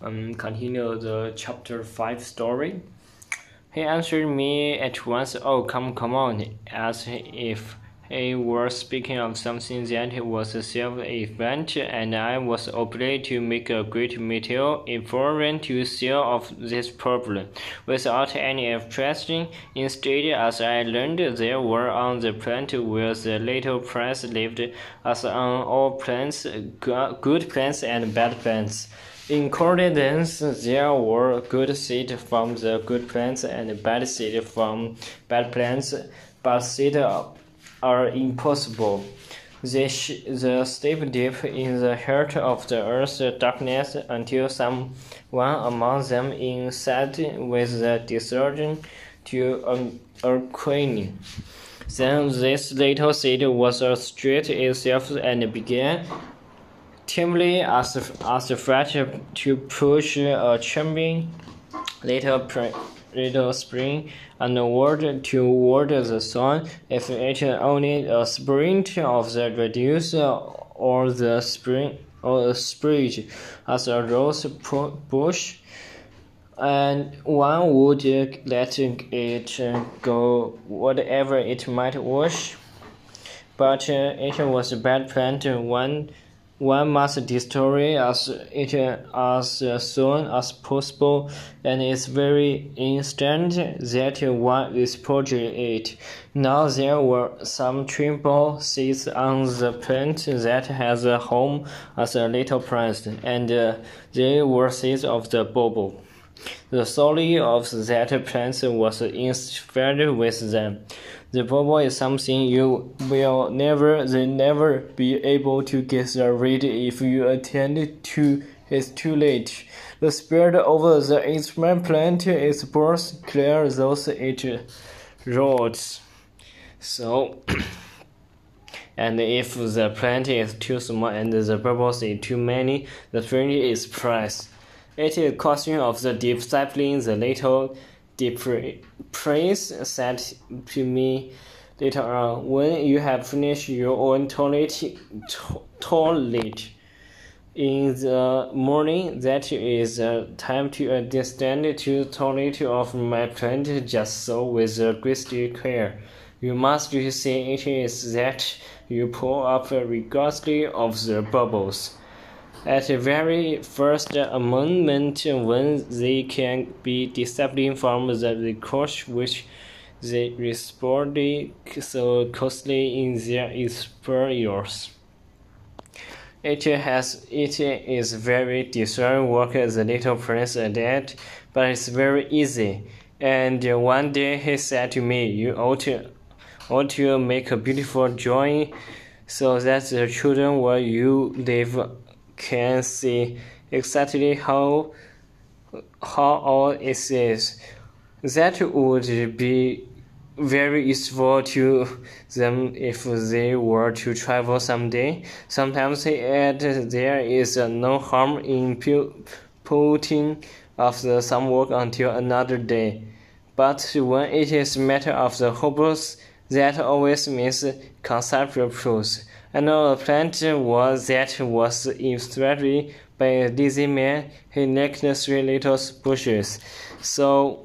um, continue the chapter 5 story. He answered me at once, Oh, come, come on, as if he was speaking of something that was a self-event, and I was obliged to make a great material effort to solve this problem without any abstraction. Instead, as I learned, there were on the plant where the little prince lived, as on all plants, good plants and bad plants. In accordance, there were good seed from the good plants and bad seed from bad plants, but seed are impossible. They, sh- they step deep in the heart of the earth's darkness until someone among them inside with the decision to awaken. Then this little seed was a straight itself and began timidly as as flat to push a charming little little spring and water toward the sun. If it only a sprint of the reduce or the spring or a sprig as a rose bush, and one would let it go whatever it might wish. But uh, it was a bad plant. One one must destroy as it as soon as possible, and it's very instant that one exposes it. Now there were some triple seeds on the plant that has a home as a little prince, and uh, they were seeds of the baobab. The soul of that plant was interfered with them. The baobab is something you will never, never be able to get rid of if you attend to it too late. The spirit over the instrument plant is both clear those it rods. So, and if the plant is too small and the baobabs is too many, the plant is pressed. It is a question of the discipline the little the prince said to me later on, when you have finished your own toilet, toilet in the morning, that is uh, time to understand to toilet of my plant just so with a great care. You must see it is that you pull up regardless of the baobabs at the very first amendment when they can be disciplined from the course which they responded so closely in their experience. It has it is very discerned work as a little prince did, but it's very easy. And one day he said to me, You ought to ought to make a beautiful drawing so that the children where you live can see exactly how how all it is. That would be very useful to them if they were to travel someday. Sometimes add there is no harm in putting off the some work until another day. But when it is a matter of the hopeless, that always means conceptual proofs. Another plant was that was illustrated by a lazy man. He three little bushes. So